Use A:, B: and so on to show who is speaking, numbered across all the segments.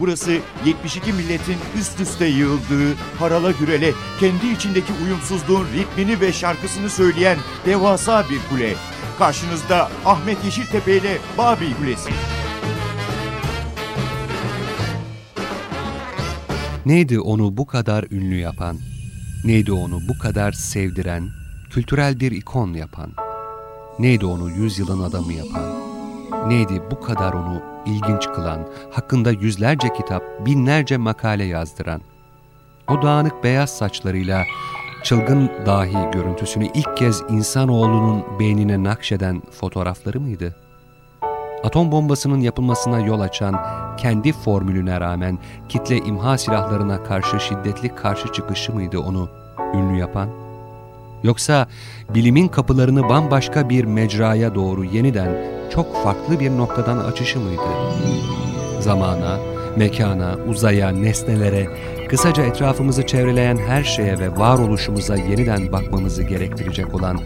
A: Burası 72 milletin üst üste yığıldığı, harala gürele, kendi içindeki uyumsuzluğun ritmini ve şarkısını söyleyen devasa bir kule. Karşınızda Ahmet Yeşiltepe ile Babil Kulesi.
B: Neydi onu bu kadar ünlü yapan? Neydi onu bu kadar sevdiren, kültürel bir ikon yapan? Neydi onu yüzyılın adamı yapan? Neydi bu kadar onu ilginç kılan, hakkında yüzlerce kitap, binlerce makale yazdıran? O dağınık beyaz saçlarıyla çılgın dahi görüntüsünü ilk kez insanoğlunun beynine nakşeden fotoğrafları mıydı? Atom bombasının yapılmasına yol açan kendi formülüne rağmen kitle imha silahlarına karşı şiddetli karşı çıkışı mıydı onu ünlü yapan? Yoksa bilimin kapılarını bambaşka bir mecraya doğru yeniden çok farklı bir noktadan açışı mıydı? Zamana, mekana, uzaya, nesnelere, kısaca etrafımızı çevreleyen her şeye ve varoluşumuza yeniden bakmamızı gerektirecek olan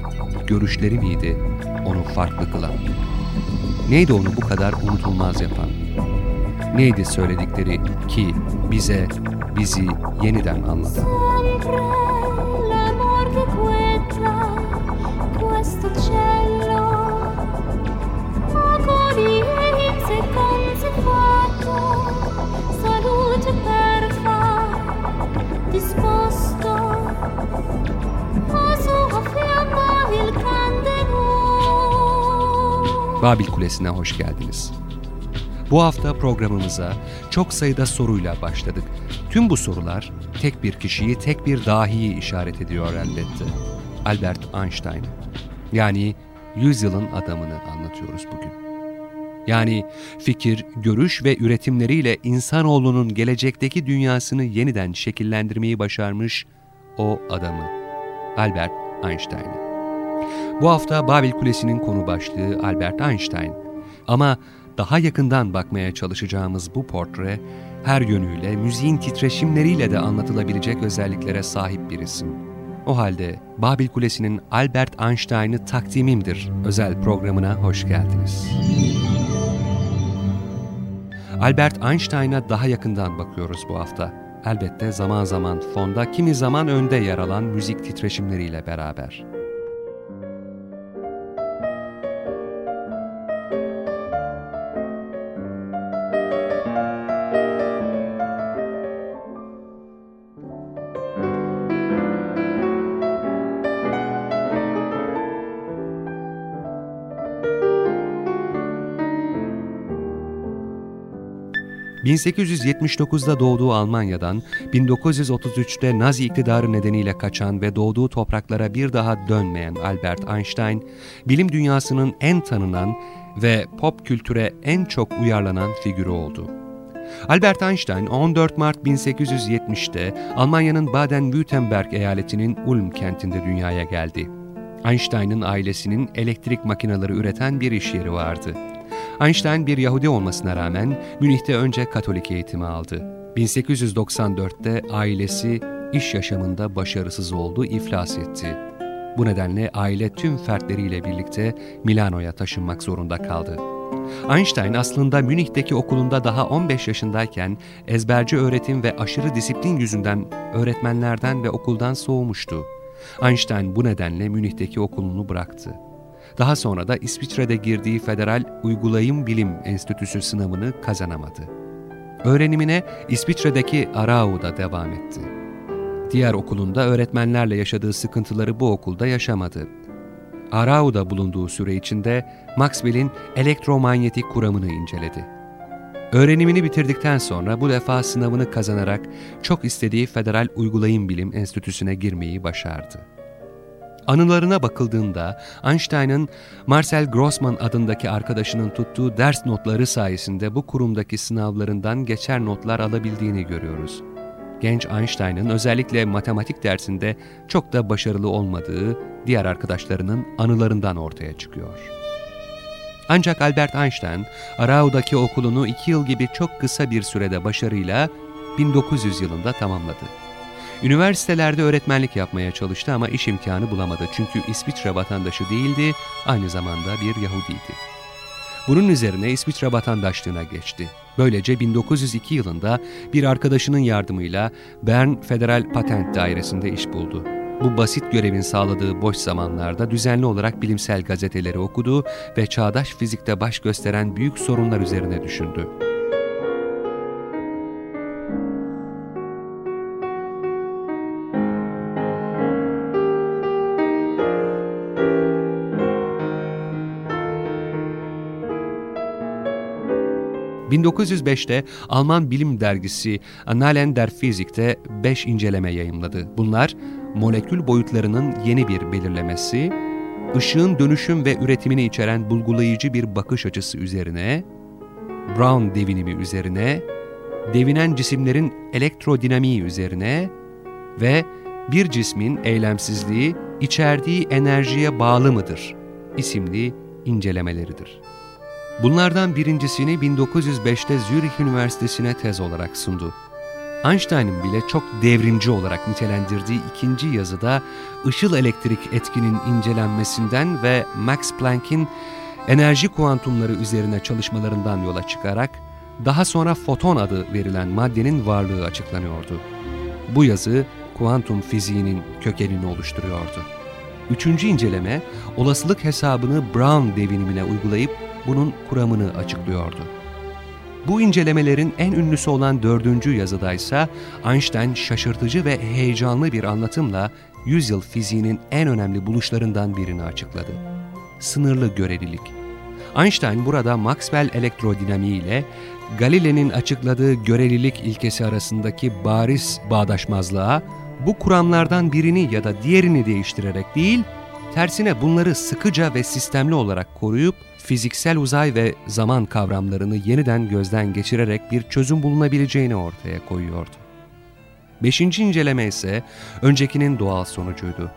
B: görüşleri miydi onu farklı kılan? Neydi onu bu kadar unutulmaz yapan? Neydi söyledikleri ki bize, bizi yeniden anlatan? Babil Kulesi'ne hoş geldiniz. Bu hafta programımıza çok sayıda soruyla başladık. Tüm bu sorular tek bir kişiyi, tek bir dahiyi işaret ediyor elbette. Albert Einstein. Yani yüzyılın adamını anlatıyoruz bugün. Yani fikir, görüş ve üretimleriyle insanoğlunun gelecekteki dünyasını yeniden şekillendirmeyi başarmış o adamı, Albert Einstein'ı. Bu hafta Babil Kulesi'nin konu başlığı Albert Einstein. Ama daha yakından bakmaya çalışacağımız bu portre, her yönüyle müziğin titreşimleriyle de anlatılabilecek özelliklere sahip bir isim. O halde Babil Kulesi'nin Albert Einstein'ı takdimimdir özel programına hoş geldiniz. Albert Einstein'a daha yakından bakıyoruz bu hafta. Elbette zaman zaman fonda, kimi zaman önde yer alan müzik titreşimleriyle beraber. 1879'da doğduğu Almanya'dan 1933'te Nazi iktidarı nedeniyle kaçan ve doğduğu topraklara bir daha dönmeyen Albert Einstein, bilim dünyasının en tanınan ve pop kültüre en çok uyarlanan figürü oldu. Albert Einstein 14 Mart 1870'te Almanya'nın Baden-Württemberg eyaletinin Ulm kentinde dünyaya geldi. Einstein'ın ailesinin elektrik makineleri üreten bir iş yeri vardı. Einstein bir Yahudi olmasına rağmen Münih'te önce Katolik eğitimi aldı. 1894'te ailesi iş yaşamında başarısız oldu, iflas etti. Bu nedenle aile tüm fertleriyle birlikte Milano'ya taşınmak zorunda kaldı. Einstein aslında Münih'teki okulunda daha 15 yaşındayken ezberci öğretim ve aşırı disiplin yüzünden öğretmenlerden ve okuldan soğumuştu. Einstein bu nedenle Münih'teki okulunu bıraktı. Daha sonra da İsviçre'de girdiği Federal Uygulayım Bilim Enstitüsü sınavını kazanamadı. Öğrenimine İsviçre'deki Arau'da devam etti. Diğer okulunda öğretmenlerle yaşadığı sıkıntıları bu okulda yaşamadı. Arau'da bulunduğu süre içinde Maxwell'in elektromanyetik kuramını inceledi. Öğrenimini bitirdikten sonra bu defa sınavını kazanarak çok istediği Federal Uygulayım Bilim Enstitüsü'ne girmeyi başardı. Anılarına bakıldığında Einstein'ın Marcel Grossman adındaki arkadaşının tuttuğu ders notları sayesinde bu kurumdaki sınavlarından geçer notlar alabildiğini görüyoruz. Genç Einstein'ın özellikle matematik dersinde çok da başarılı olmadığı diğer arkadaşlarının anılarından ortaya çıkıyor. Ancak Albert Einstein, Arau'daki okulunu iki yıl gibi çok kısa bir sürede başarıyla 1900 yılında tamamladı. Üniversitelerde öğretmenlik yapmaya çalıştı ama iş imkanı bulamadı çünkü İsviçre vatandaşı değildi, aynı zamanda bir Yahudiydi. Bunun üzerine İsviçre vatandaşlığına geçti. Böylece 1902 yılında bir arkadaşının yardımıyla Bern Federal Patent Dairesi'nde iş buldu. Bu basit görevin sağladığı boş zamanlarda düzenli olarak bilimsel gazeteleri okudu ve çağdaş fizikte baş gösteren büyük sorunlar üzerine düşündü. 1905'te Alman bilim dergisi Annalen der Physik'te 5 inceleme yayımladı. Bunlar molekül boyutlarının yeni bir belirlemesi, ışığın dönüşüm ve üretimini içeren bulgulayıcı bir bakış açısı üzerine, Brown devinimi üzerine, devinen cisimlerin elektrodinamiği üzerine ve bir cismin eylemsizliği içerdiği enerjiye bağlı mıdır isimli incelemeleridir. Bunlardan birincisini 1905'te Zürich Üniversitesi'ne tez olarak sundu. Einstein'ın bile çok devrimci olarak nitelendirdiği ikinci yazıda ışıl elektrik etkinin incelenmesinden ve Max Planck'in enerji kuantumları üzerine çalışmalarından yola çıkarak daha sonra foton adı verilen maddenin varlığı açıklanıyordu. Bu yazı kuantum fiziğinin kökenini oluşturuyordu. Üçüncü inceleme, olasılık hesabını Brown devinimine uygulayıp bunun kuramını açıklıyordu. Bu incelemelerin en ünlüsü olan dördüncü yazıdaysa Einstein şaşırtıcı ve heyecanlı bir anlatımla yüzyıl fiziğinin en önemli buluşlarından birini açıkladı. Sınırlı görelilik. Einstein burada Maxwell elektrodinamiği ile Galile'nin açıkladığı görelilik ilkesi arasındaki bariz bağdaşmazlığa bu kuramlardan birini ya da diğerini değiştirerek değil, tersine bunları sıkıca ve sistemli olarak koruyup fiziksel uzay ve zaman kavramlarını yeniden gözden geçirerek bir çözüm bulunabileceğini ortaya koyuyordu. Beşinci inceleme ise öncekinin doğal sonucuydu.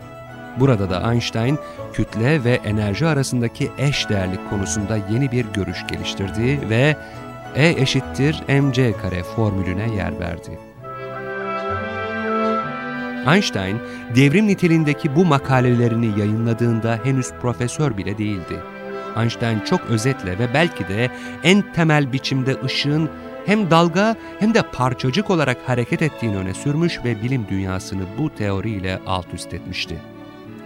B: Burada da Einstein, kütle ve enerji arasındaki eş değerlik konusunda yeni bir görüş geliştirdi ve E eşittir mc kare formülüne yer verdi. Einstein, devrim niteliğindeki bu makalelerini yayınladığında henüz profesör bile değildi. Einstein çok özetle ve belki de en temel biçimde ışığın hem dalga hem de parçacık olarak hareket ettiğini öne sürmüş ve bilim dünyasını bu teoriyle alt üst etmişti.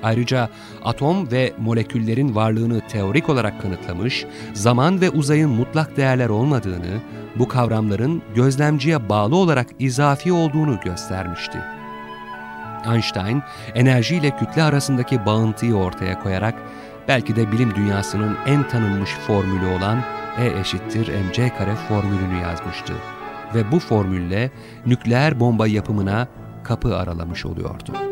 B: Ayrıca atom ve moleküllerin varlığını teorik olarak kanıtlamış, zaman ve uzayın mutlak değerler olmadığını, bu kavramların gözlemciye bağlı olarak izafi olduğunu göstermişti. Einstein, enerji ile kütle arasındaki bağıntıyı ortaya koyarak belki de bilim dünyasının en tanınmış formülü olan E eşittir mc kare formülünü yazmıştı. Ve bu formülle nükleer bomba yapımına kapı aralamış oluyordu.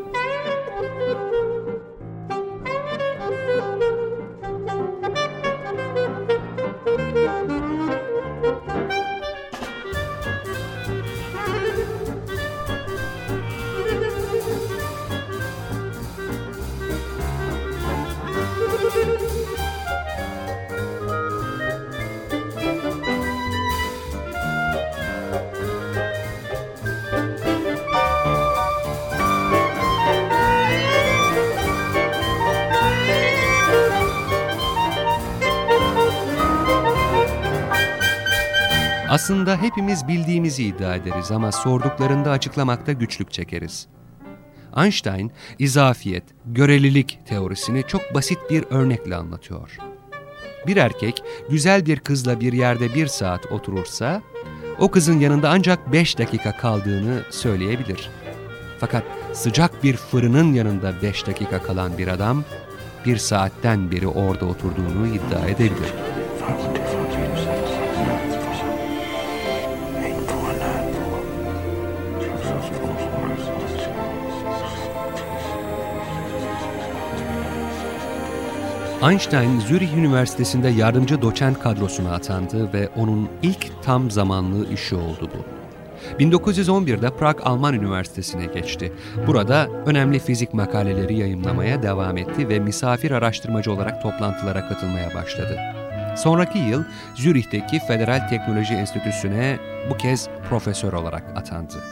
B: Aslında hepimiz bildiğimizi iddia ederiz ama sorduklarında açıklamakta güçlük çekeriz. Einstein, izafiyet, görelilik teorisini çok basit bir örnekle anlatıyor. Bir erkek güzel bir kızla bir yerde bir saat oturursa, o kızın yanında ancak beş dakika kaldığını söyleyebilir. Fakat sıcak bir fırının yanında beş dakika kalan bir adam, bir saatten beri orada oturduğunu iddia edebilir. Einstein, Zürich Üniversitesi'nde yardımcı doçent kadrosuna atandı ve onun ilk tam zamanlı işi oldu bu. 1911'de Prag Alman Üniversitesi'ne geçti. Burada önemli fizik makaleleri yayınlamaya devam etti ve misafir araştırmacı olarak toplantılara katılmaya başladı. Sonraki yıl Zürih'teki Federal Teknoloji Enstitüsü'ne bu kez profesör olarak atandı.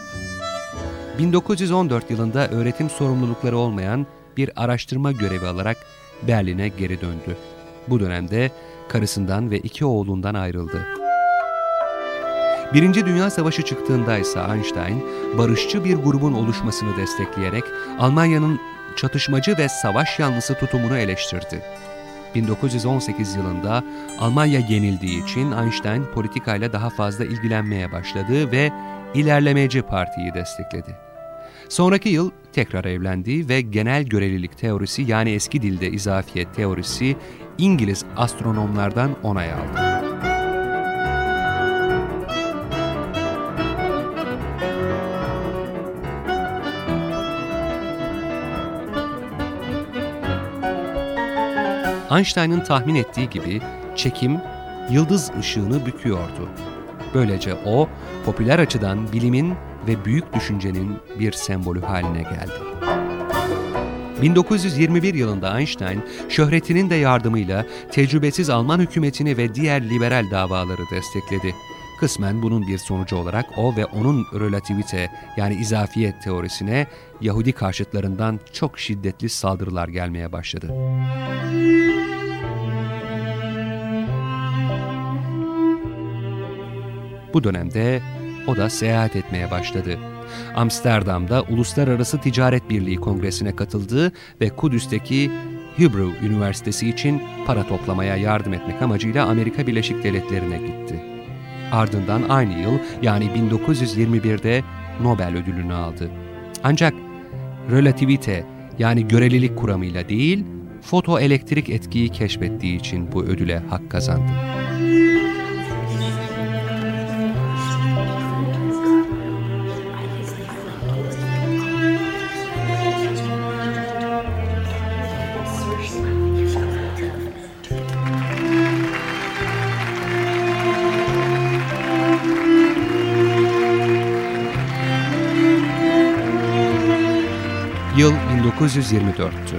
B: 1914 yılında öğretim sorumlulukları olmayan bir araştırma görevi alarak Berlin'e geri döndü. Bu dönemde karısından ve iki oğlundan ayrıldı. Birinci Dünya Savaşı çıktığında ise Einstein, barışçı bir grubun oluşmasını destekleyerek Almanya'nın çatışmacı ve savaş yanlısı tutumunu eleştirdi. 1918 yılında Almanya yenildiği için Einstein politikayla daha fazla ilgilenmeye başladı ve ilerlemeci partiyi destekledi. Sonraki yıl tekrar evlendi ve genel görelilik teorisi yani eski dilde izafiyet teorisi İngiliz astronomlardan onay aldı. Einstein'ın tahmin ettiği gibi çekim yıldız ışığını büküyordu. Böylece o, popüler açıdan bilimin ve büyük düşüncenin bir sembolü haline geldi. 1921 yılında Einstein, şöhretinin de yardımıyla tecrübesiz Alman hükümetini ve diğer liberal davaları destekledi. Kısmen bunun bir sonucu olarak o ve onun relativite yani izafiyet teorisine Yahudi karşıtlarından çok şiddetli saldırılar gelmeye başladı. Bu dönemde o da seyahat etmeye başladı. Amsterdam'da Uluslararası Ticaret Birliği Kongresi'ne katıldı ve Kudüs'teki Hebrew Üniversitesi için para toplamaya yardım etmek amacıyla Amerika Birleşik Devletleri'ne gitti. Ardından aynı yıl yani 1921'de Nobel ödülünü aldı. Ancak relativite yani görelilik kuramıyla değil, fotoelektrik etkiyi keşfettiği için bu ödüle hak kazandı. 1924'tü.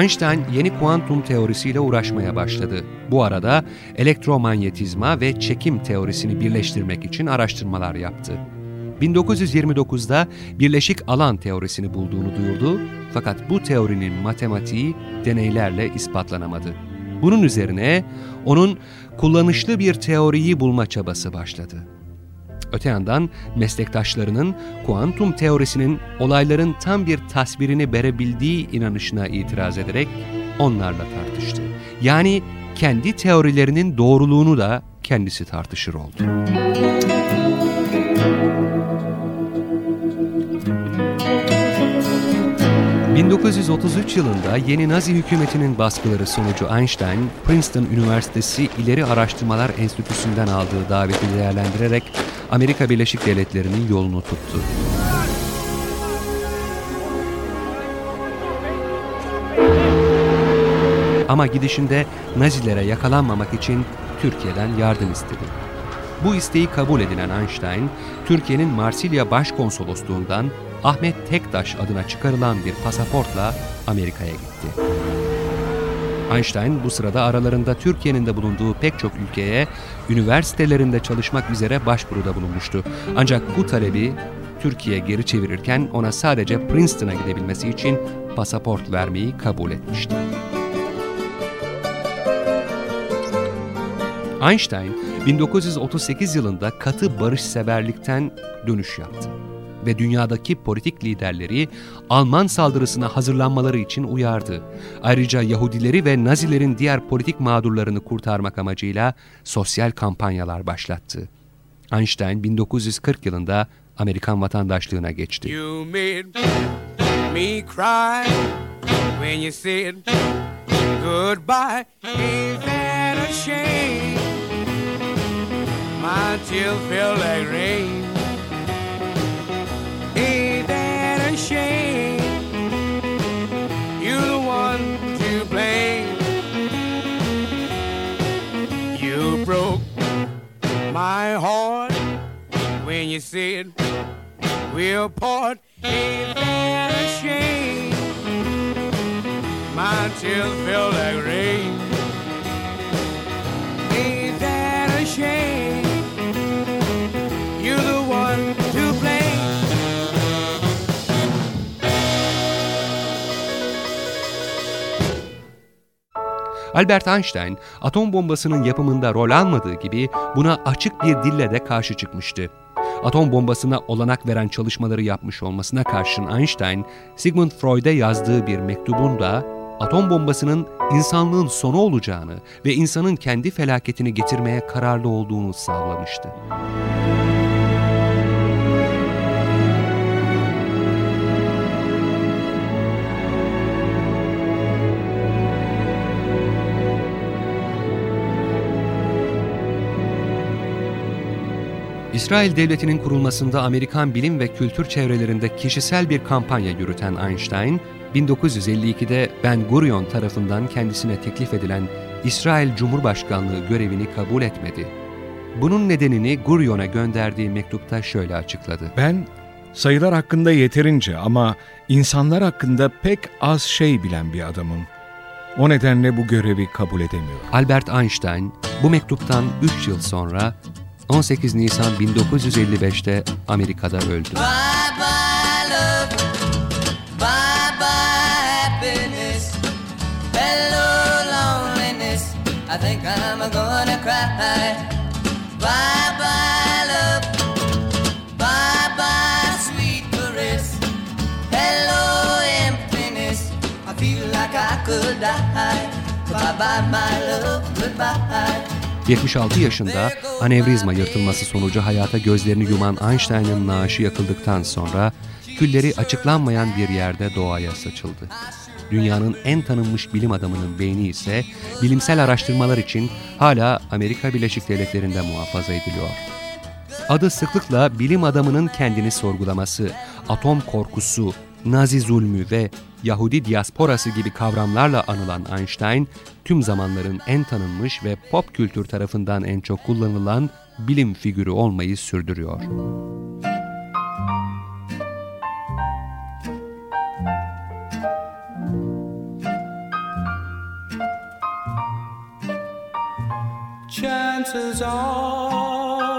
B: Einstein yeni kuantum teorisiyle uğraşmaya başladı. Bu arada elektromanyetizma ve çekim teorisini birleştirmek için araştırmalar yaptı. 1929'da birleşik alan teorisini bulduğunu duyurdu fakat bu teorinin matematiği deneylerle ispatlanamadı. Bunun üzerine onun kullanışlı bir teoriyi bulma çabası başladı. Öte yandan meslektaşlarının kuantum teorisinin olayların tam bir tasvirini verebildiği inanışına itiraz ederek onlarla tartıştı. Yani kendi teorilerinin doğruluğunu da kendisi tartışır oldu. 1933 yılında yeni Nazi hükümetinin baskıları sonucu Einstein, Princeton Üniversitesi İleri Araştırmalar Enstitüsü'nden aldığı daveti değerlendirerek Amerika Birleşik Devletleri'nin yolunu tuttu. Ama gidişinde Nazilere yakalanmamak için Türkiye'den yardım istedi. Bu isteği kabul edilen Einstein, Türkiye'nin Marsilya Başkonsolosluğundan Ahmet Tektaş adına çıkarılan bir pasaportla Amerika'ya gitti. Einstein bu sırada aralarında Türkiye'nin de bulunduğu pek çok ülkeye üniversitelerinde çalışmak üzere başvuruda bulunmuştu. Ancak bu talebi Türkiye geri çevirirken ona sadece Princeton'a gidebilmesi için pasaport vermeyi kabul etmişti. Einstein 1938 yılında katı barışseverlikten dönüş yaptı ve dünyadaki politik liderleri Alman saldırısına hazırlanmaları için uyardı. Ayrıca Yahudileri ve Nazilerin diğer politik mağdurlarını kurtarmak amacıyla sosyal kampanyalar başlattı. Einstein 1940 yılında Amerikan vatandaşlığına geçti. You made me cry when you said goodbye. Ain't that a shame? My tears feel like rain. We'll part. A shame? My tears feel like rain. Albert Einstein, atom bombasının yapımında rol almadığı gibi buna açık bir dille de karşı çıkmıştı. Atom bombasına olanak veren çalışmaları yapmış olmasına karşın Einstein, Sigmund Freud'e yazdığı bir mektubunda atom bombasının insanlığın sonu olacağını ve insanın kendi felaketini getirmeye kararlı olduğunu sağlamıştı. İsrail Devleti'nin kurulmasında Amerikan bilim ve kültür çevrelerinde kişisel bir kampanya yürüten Einstein, 1952'de Ben Gurion tarafından kendisine teklif edilen İsrail Cumhurbaşkanlığı görevini kabul etmedi. Bunun nedenini Gurion'a gönderdiği mektupta şöyle açıkladı.
C: Ben sayılar hakkında yeterince ama insanlar hakkında pek az şey bilen bir adamım. O nedenle bu görevi kabul edemiyorum.
B: Albert Einstein bu mektuptan 3 yıl sonra 18 Nisan 1955'te Amerika'da öldü.
D: Bye bye love, bye bye happiness, hello loneliness. I think I'm gonna cry. Bye bye love, bye bye sweet caress, hello emptiness. I feel like I could die. Bye bye my love, goodbye.
B: 76 yaşında anevrizma yırtılması sonucu hayata gözlerini yuman Einstein'ın naaşı yakıldıktan sonra külleri açıklanmayan bir yerde doğaya saçıldı. Dünyanın en tanınmış bilim adamının beyni ise bilimsel araştırmalar için hala Amerika Birleşik Devletleri'nde muhafaza ediliyor. Adı sıklıkla bilim adamının kendini sorgulaması, atom korkusu, Nazi zulmü ve Yahudi diasporası gibi kavramlarla anılan Einstein, tüm zamanların en tanınmış ve pop kültür tarafından en çok kullanılan bilim figürü olmayı sürdürüyor.
E: Chances are,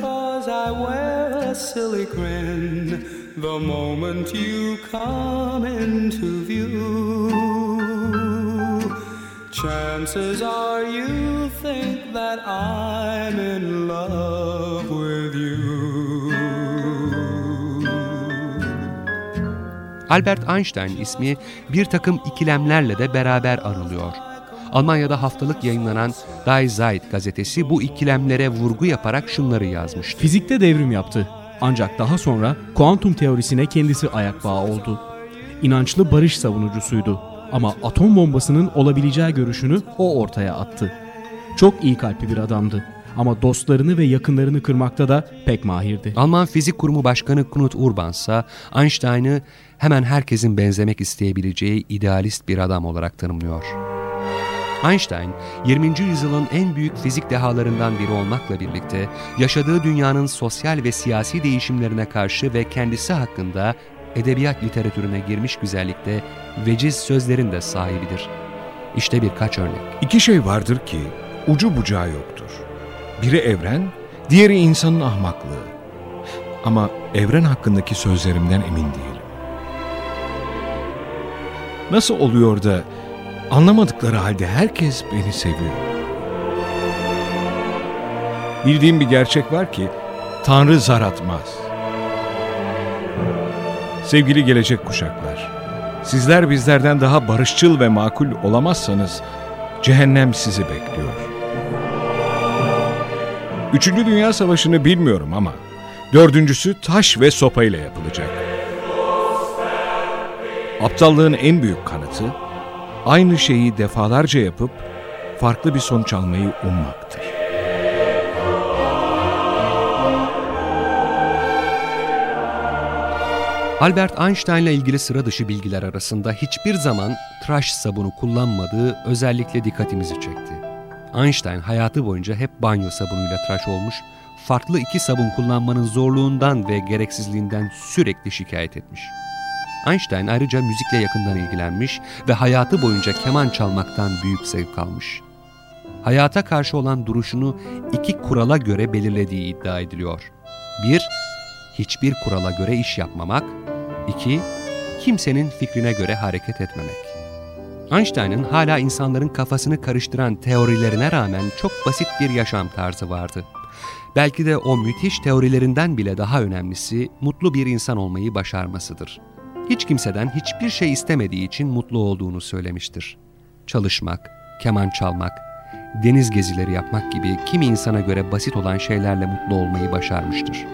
E: cause I wear a silly grin the moment you come into view. Chances are you think that I'm in love with you.
B: Albert Einstein ismi bir takım ikilemlerle de beraber anılıyor. Almanya'da haftalık yayınlanan Die Zeit gazetesi bu ikilemlere vurgu yaparak şunları yazmıştı.
F: Fizikte devrim yaptı. Ancak daha sonra kuantum teorisine kendisi ayak bağı oldu. İnançlı barış savunucusuydu ama atom bombasının olabileceği görüşünü o ortaya attı. Çok iyi kalpli bir adamdı ama dostlarını ve yakınlarını kırmakta da pek mahirdi.
B: Alman Fizik Kurumu Başkanı Knut Urban ise Einstein'ı hemen herkesin benzemek isteyebileceği idealist bir adam olarak tanımlıyor. Einstein, 20. yüzyılın en büyük fizik dehalarından biri olmakla birlikte yaşadığı dünyanın sosyal ve siyasi değişimlerine karşı ve kendisi hakkında edebiyat literatürüne girmiş güzellikte veciz sözlerin de sahibidir. İşte birkaç örnek.
C: İki şey vardır ki ucu bucağı yoktur. Biri evren, diğeri insanın ahmaklığı. Ama evren hakkındaki sözlerimden emin değilim. Nasıl oluyor da anlamadıkları halde herkes beni seviyor? Bildiğim bir gerçek var ki Tanrı zar atmaz. Sevgili gelecek kuşaklar, sizler bizlerden daha barışçıl ve makul olamazsanız cehennem sizi bekliyor. Üçüncü Dünya Savaşı'nı bilmiyorum ama dördüncüsü taş ve sopayla yapılacak. Aptallığın en büyük kanıtı aynı şeyi defalarca yapıp farklı bir sonuç almayı ummaktır.
B: Albert Einstein ile ilgili sıra dışı bilgiler arasında hiçbir zaman tıraş sabunu kullanmadığı özellikle dikkatimizi çekti. Einstein hayatı boyunca hep banyo sabunuyla tıraş olmuş, farklı iki sabun kullanmanın zorluğundan ve gereksizliğinden sürekli şikayet etmiş. Einstein ayrıca müzikle yakından ilgilenmiş ve hayatı boyunca keman çalmaktan büyük zevk almış. Hayata karşı olan duruşunu iki kurala göre belirlediği iddia ediliyor. 1- Hiçbir kurala göre iş yapmamak. 2- Kimsenin fikrine göre hareket etmemek. Einstein'ın hala insanların kafasını karıştıran teorilerine rağmen çok basit bir yaşam tarzı vardı. Belki de o müthiş teorilerinden bile daha önemlisi mutlu bir insan olmayı başarmasıdır. Hiç kimseden hiçbir şey istemediği için mutlu olduğunu söylemiştir. Çalışmak, keman çalmak, deniz gezileri yapmak gibi kimi insana göre basit olan şeylerle mutlu olmayı başarmıştır.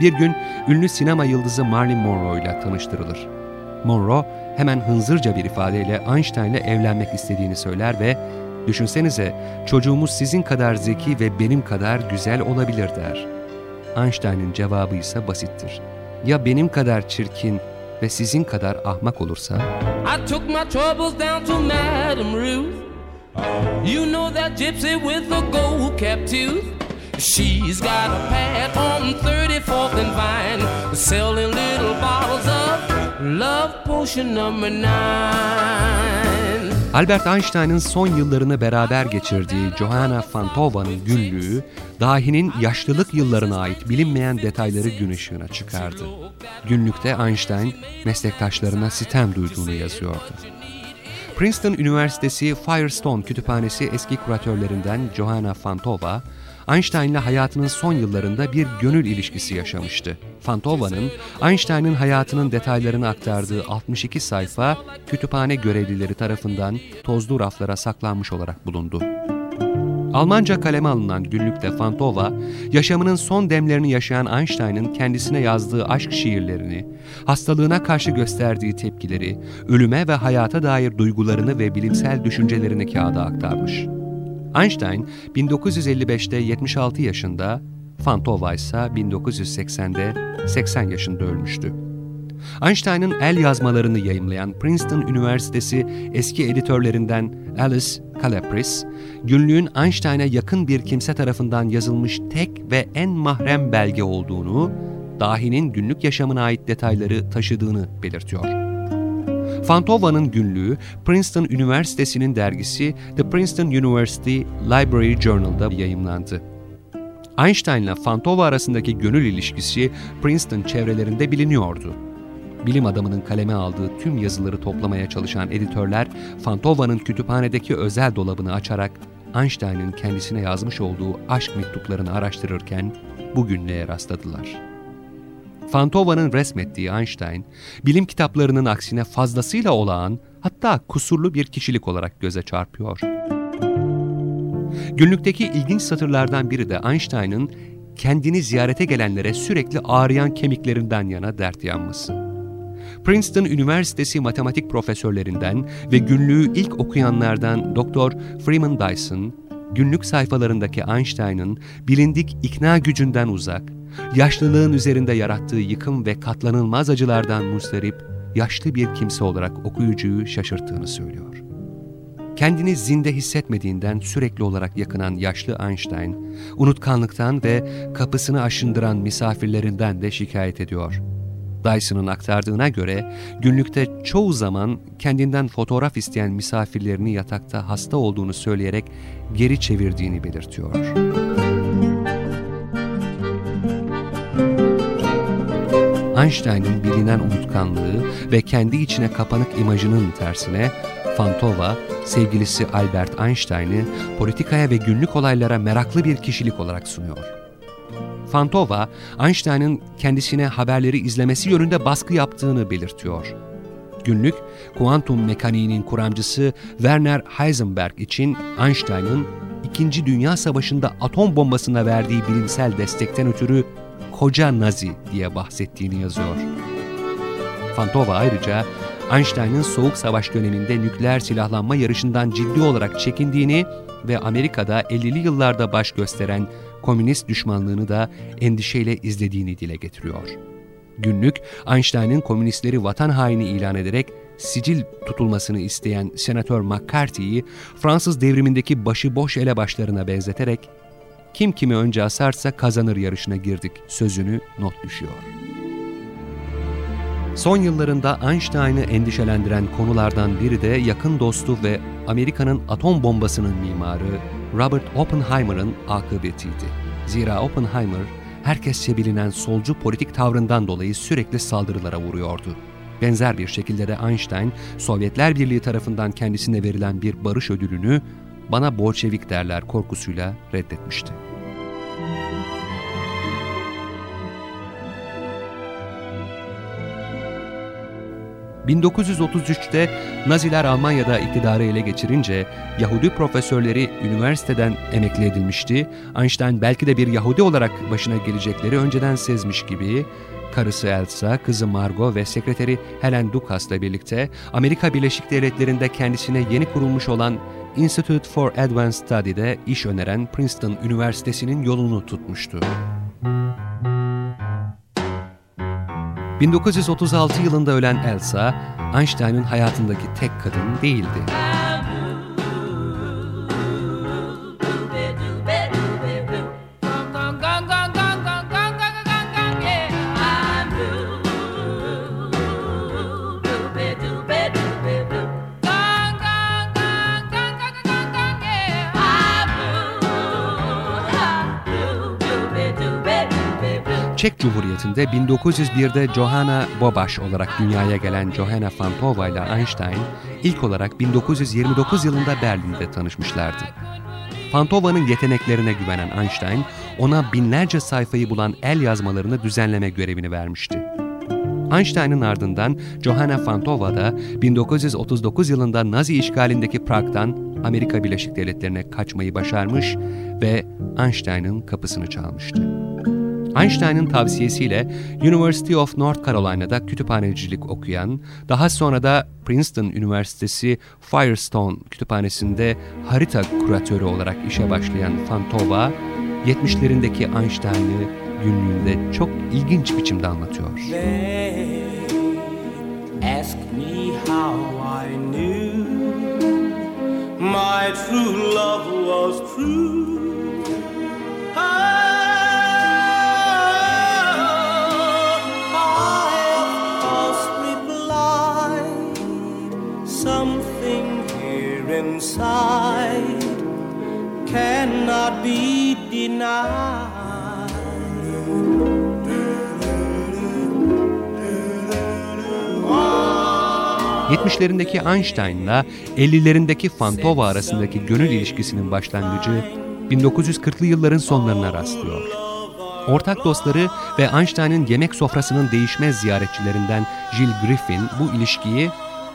B: Bir gün ünlü sinema yıldızı Marilyn Monroe ile tanıştırılır. Monroe hemen hınzırca bir ifadeyle Einstein ile evlenmek istediğini söyler ve Düşünsenize çocuğumuz sizin kadar zeki ve benim kadar güzel olabilir der. Einstein'ın cevabı ise basittir. Ya benim kadar çirkin ve sizin kadar ahmak olursa?
G: I took my troubles down to Madame Ruth. You know that gypsy with the gold cap tooth. She's got a pad on 34th and Vine, selling little bottles of love potion number nine.
B: Albert Einstein'ın son yıllarını beraber geçirdiği Johanna Fantova'nın günlüğü, dahinin yaşlılık yıllarına ait bilinmeyen detayları gün ışığına çıkardı. Günlükte Einstein, meslektaşlarına sitem duyduğunu yazıyordu. Princeton Üniversitesi Firestone Kütüphanesi eski kuratörlerinden Johanna Fantova, Einstein'la hayatının son yıllarında bir gönül ilişkisi yaşamıştı. Fantova'nın Einstein'ın hayatının detaylarını aktardığı 62 sayfa kütüphane görevlileri tarafından tozlu raflara saklanmış olarak bulundu. Almanca kaleme alınan günlükte Fantova, yaşamının son demlerini yaşayan Einstein'ın kendisine yazdığı aşk şiirlerini, hastalığına karşı gösterdiği tepkileri, ölüme ve hayata dair duygularını ve bilimsel düşüncelerini kağıda aktarmış. Einstein 1955'te 76 yaşında, Fantova ise 1980'de 80 yaşında ölmüştü. Einstein'ın el yazmalarını yayımlayan Princeton Üniversitesi eski editörlerinden Alice Calapris, günlüğün Einstein'a yakın bir kimse tarafından yazılmış tek ve en mahrem belge olduğunu, dahinin günlük yaşamına ait detayları taşıdığını belirtiyor. Fantova'nın günlüğü Princeton Üniversitesi'nin dergisi The Princeton University Library Journal'da yayımlandı. Einstein'la Fantova arasındaki gönül ilişkisi Princeton çevrelerinde biliniyordu. Bilim adamının kaleme aldığı tüm yazıları toplamaya çalışan editörler, Fantova'nın kütüphanedeki özel dolabını açarak Einstein'ın kendisine yazmış olduğu aşk mektuplarını araştırırken bu günlüğe rastladılar. Fantova'nın resmettiği Einstein, bilim kitaplarının aksine fazlasıyla olağan, hatta kusurlu bir kişilik olarak göze çarpıyor. Günlükteki ilginç satırlardan biri de Einstein'ın kendini ziyarete gelenlere sürekli ağrıyan kemiklerinden yana dert yanması. Princeton Üniversitesi matematik profesörlerinden ve günlüğü ilk okuyanlardan Dr. Freeman Dyson, günlük sayfalarındaki Einstein'ın bilindik ikna gücünden uzak, yaşlılığın üzerinde yarattığı yıkım ve katlanılmaz acılardan mustarip, yaşlı bir kimse olarak okuyucuyu şaşırttığını söylüyor. Kendini zinde hissetmediğinden sürekli olarak yakınan yaşlı Einstein, unutkanlıktan ve kapısını aşındıran misafirlerinden de şikayet ediyor. Dyson'ın aktardığına göre günlükte çoğu zaman kendinden fotoğraf isteyen misafirlerini yatakta hasta olduğunu söyleyerek geri çevirdiğini belirtiyor. Einstein'ın bilinen unutkanlığı ve kendi içine kapanık imajının tersine Fantova, sevgilisi Albert Einstein'ı politikaya ve günlük olaylara meraklı bir kişilik olarak sunuyor. Fantova, Einstein'ın kendisine haberleri izlemesi yönünde baskı yaptığını belirtiyor. Günlük, kuantum mekaniğinin kuramcısı Werner Heisenberg için Einstein'ın İkinci Dünya Savaşı'nda atom bombasına verdiği bilimsel destekten ötürü koca Nazi diye bahsettiğini yazıyor. Fantova ayrıca Einstein'ın Soğuk Savaş döneminde nükleer silahlanma yarışından ciddi olarak çekindiğini ve Amerika'da 50'li yıllarda baş gösteren komünist düşmanlığını da endişeyle izlediğini dile getiriyor. Günlük, Einstein'ın komünistleri vatan haini ilan ederek sicil tutulmasını isteyen Senatör McCarthy'yi Fransız devrimindeki başıboş elebaşlarına benzeterek kim kimi önce asarsa kazanır yarışına girdik sözünü not düşüyor. Son yıllarında Einstein'ı endişelendiren konulardan biri de yakın dostu ve Amerika'nın atom bombasının mimarı Robert Oppenheimer'ın akıbetiydi. Zira Oppenheimer, herkesçe bilinen solcu politik tavrından dolayı sürekli saldırılara vuruyordu. Benzer bir şekilde de Einstein, Sovyetler Birliği tarafından kendisine verilen bir barış ödülünü bana Bolşevik derler korkusuyla reddetmişti. 1933'te Naziler Almanya'da iktidarı ele geçirince Yahudi profesörleri üniversiteden emekli edilmişti. Einstein belki de bir Yahudi olarak başına gelecekleri önceden sezmiş gibi karısı Elsa, kızı Margot ve sekreteri Helen Dukas'la birlikte Amerika Birleşik Devletleri'nde kendisine yeni kurulmuş olan Institute for Advanced Study'de iş öneren Princeton Üniversitesi'nin yolunu tutmuştu. 1936 yılında ölen Elsa, Einstein'ın hayatındaki tek kadın değildi. Çek Cumhuriyeti'nde 1901'de Johanna Bobaş olarak dünyaya gelen Johanna Fantova ile Einstein ilk olarak 1929 yılında Berlin'de tanışmışlardı. Fantova'nın yeteneklerine güvenen Einstein, ona binlerce sayfayı bulan el yazmalarını düzenleme görevini vermişti. Einstein'ın ardından Johanna Fantova da 1939 yılında Nazi işgalindeki Prag'dan Amerika Birleşik Devletleri'ne kaçmayı başarmış ve Einstein'ın kapısını çalmıştı. Einstein'ın tavsiyesiyle University of North Carolina'da kütüphanecilik okuyan, daha sonra da Princeton Üniversitesi Firestone Kütüphanesi'nde harita kuratörü olarak işe başlayan Fantova, 70'lerindeki Einstein'ı günlüğünde çok ilginç biçimde anlatıyor. ask me how I knew my true love was true. Denied. 70'lerindeki Einstein'la 50'lerindeki Fantova arasındaki gönül ilişkisinin başlangıcı 1940'lı yılların sonlarına rastlıyor. Ortak dostları ve Einstein'ın yemek sofrasının değişmez ziyaretçilerinden Jill Griffin bu ilişkiyi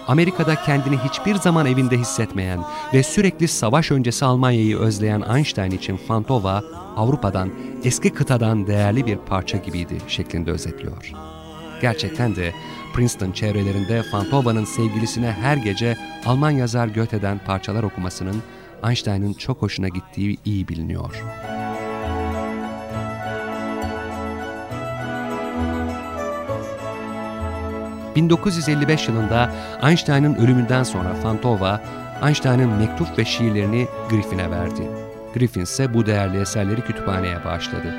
B: Amerika'da kendini hiçbir zaman evinde hissetmeyen ve sürekli savaş öncesi Almanya'yı özleyen Einstein için Fantova, Avrupa'dan, eski kıtadan değerli bir parça gibiydi şeklinde özetliyor. Gerçekten de Princeton çevrelerinde Fantova'nın sevgilisine her gece Alman yazar Goethe'den parçalar okumasının Einstein'ın çok hoşuna gittiği iyi biliniyor. 1955 yılında Einstein'ın ölümünden sonra Fantova, Einstein'ın mektup ve şiirlerini Griffin'e verdi. Griffin ise bu değerli eserleri kütüphaneye bağışladı.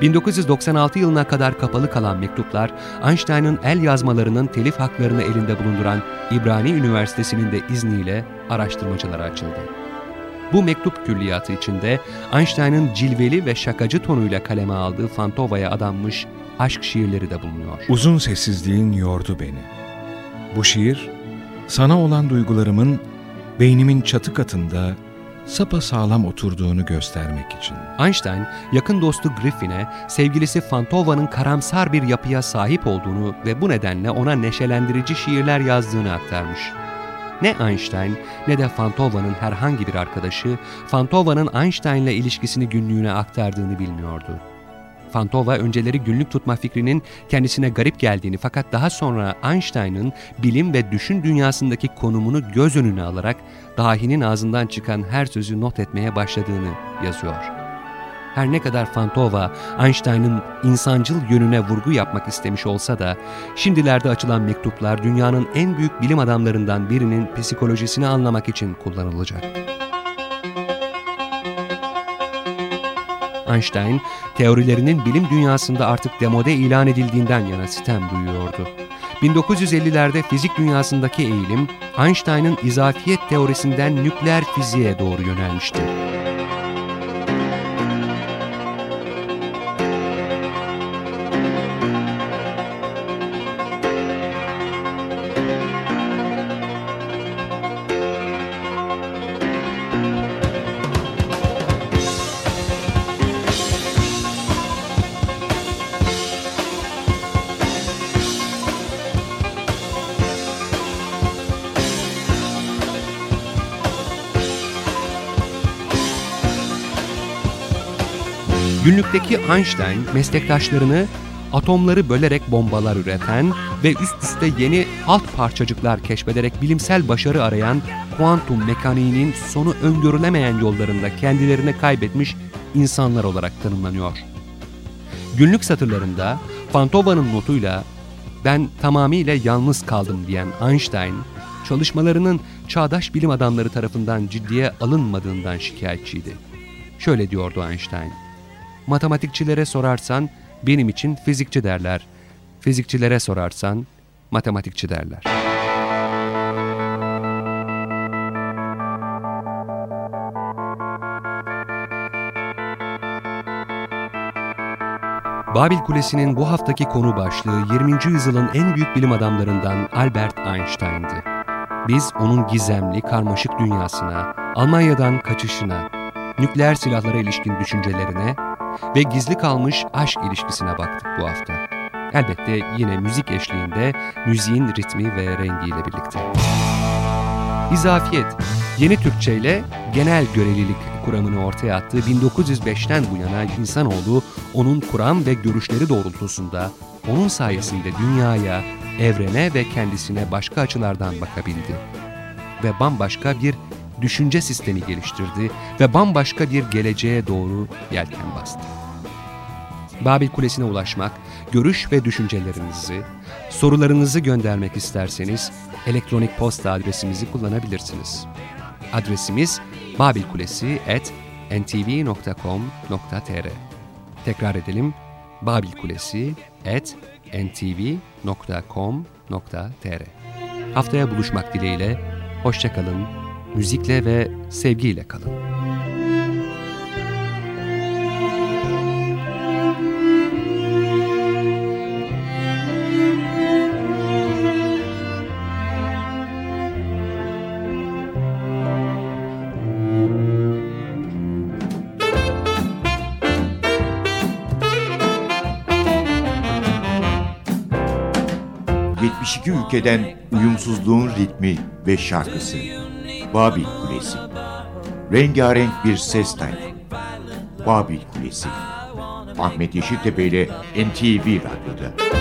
B: 1996 yılına kadar kapalı kalan mektuplar, Einstein'ın el yazmalarının telif haklarını elinde bulunduran İbrani Üniversitesi'nin de izniyle araştırmacılara açıldı. Bu mektup külliyatı içinde Einstein'ın cilveli ve şakacı tonuyla kaleme aldığı Fantova'ya adanmış aşk şiirleri de bulunuyor.
C: Uzun sessizliğin yordu beni. Bu şiir, sana olan duygularımın beynimin çatı katında sapa sağlam oturduğunu göstermek için.
B: Einstein, yakın dostu Griffin'e sevgilisi Fantova'nın karamsar bir yapıya sahip olduğunu ve bu nedenle ona neşelendirici şiirler yazdığını aktarmış. Ne Einstein ne de Fantova'nın herhangi bir arkadaşı Fantova'nın Einstein'la ilişkisini günlüğüne aktardığını bilmiyordu. Fantova önceleri günlük tutma fikrinin kendisine garip geldiğini fakat daha sonra Einstein'ın bilim ve düşün dünyasındaki konumunu göz önüne alarak dahinin ağzından çıkan her sözü not etmeye başladığını yazıyor. Her ne kadar Fantova, Einstein'ın insancıl yönüne vurgu yapmak istemiş olsa da, şimdilerde açılan mektuplar dünyanın en büyük bilim adamlarından birinin psikolojisini anlamak için kullanılacak. Einstein, teorilerinin bilim dünyasında artık demode ilan edildiğinden yana sitem duyuyordu. 1950'lerde fizik dünyasındaki eğilim, Einstein'ın izafiyet teorisinden nükleer fiziğe doğru yönelmişti. Günlükteki Einstein meslektaşlarını atomları bölerek bombalar üreten ve üst üste yeni alt parçacıklar keşfederek bilimsel başarı arayan kuantum mekaniğinin sonu öngörülemeyen yollarında kendilerini kaybetmiş insanlar olarak tanımlanıyor. Günlük satırlarında Fantova'nın notuyla ben tamamıyla yalnız kaldım diyen Einstein, çalışmalarının çağdaş bilim adamları tarafından ciddiye alınmadığından şikayetçiydi. Şöyle diyordu Einstein, matematikçilere sorarsan benim için fizikçi derler, fizikçilere sorarsan matematikçi derler. Babil Kulesi'nin bu haftaki konu başlığı 20. yüzyılın en büyük bilim adamlarından Albert Einstein'dı. Biz onun gizemli, karmaşık dünyasına, Almanya'dan kaçışına, nükleer silahlara ilişkin düşüncelerine ve gizli kalmış aşk ilişkisine baktık bu hafta. Elbette yine müzik eşliğinde, müziğin ritmi ve rengiyle birlikte. İzafiyet, yeni Türkçe ile genel görelilik kuramını ortaya attığı 1905'ten bu yana insanoğlu onun kuram ve görüşleri doğrultusunda onun sayesinde dünyaya, evrene ve kendisine başka açılardan bakabildi. Ve bambaşka bir düşünce sistemi geliştirdi ve bambaşka bir geleceğe doğru yelken bastı. Babil Kulesi'ne ulaşmak, görüş ve düşüncelerinizi, sorularınızı göndermek isterseniz elektronik posta adresimizi kullanabilirsiniz. Adresimiz babilkulesi@ntv.com.tr. Tekrar edelim. babilkulesi@ntv.com.tr. Haftaya buluşmak dileğiyle hoşça kalın. Müzikle ve sevgiyle kalın.
A: ...72 ülkeden uyumsuzluğun ritmi ve şarkısı. Babil Kulesi. Rengarenk bir ses tayfı. Babil Kulesi. Ahmet Yeşiltepe ile NTV Radyo'da.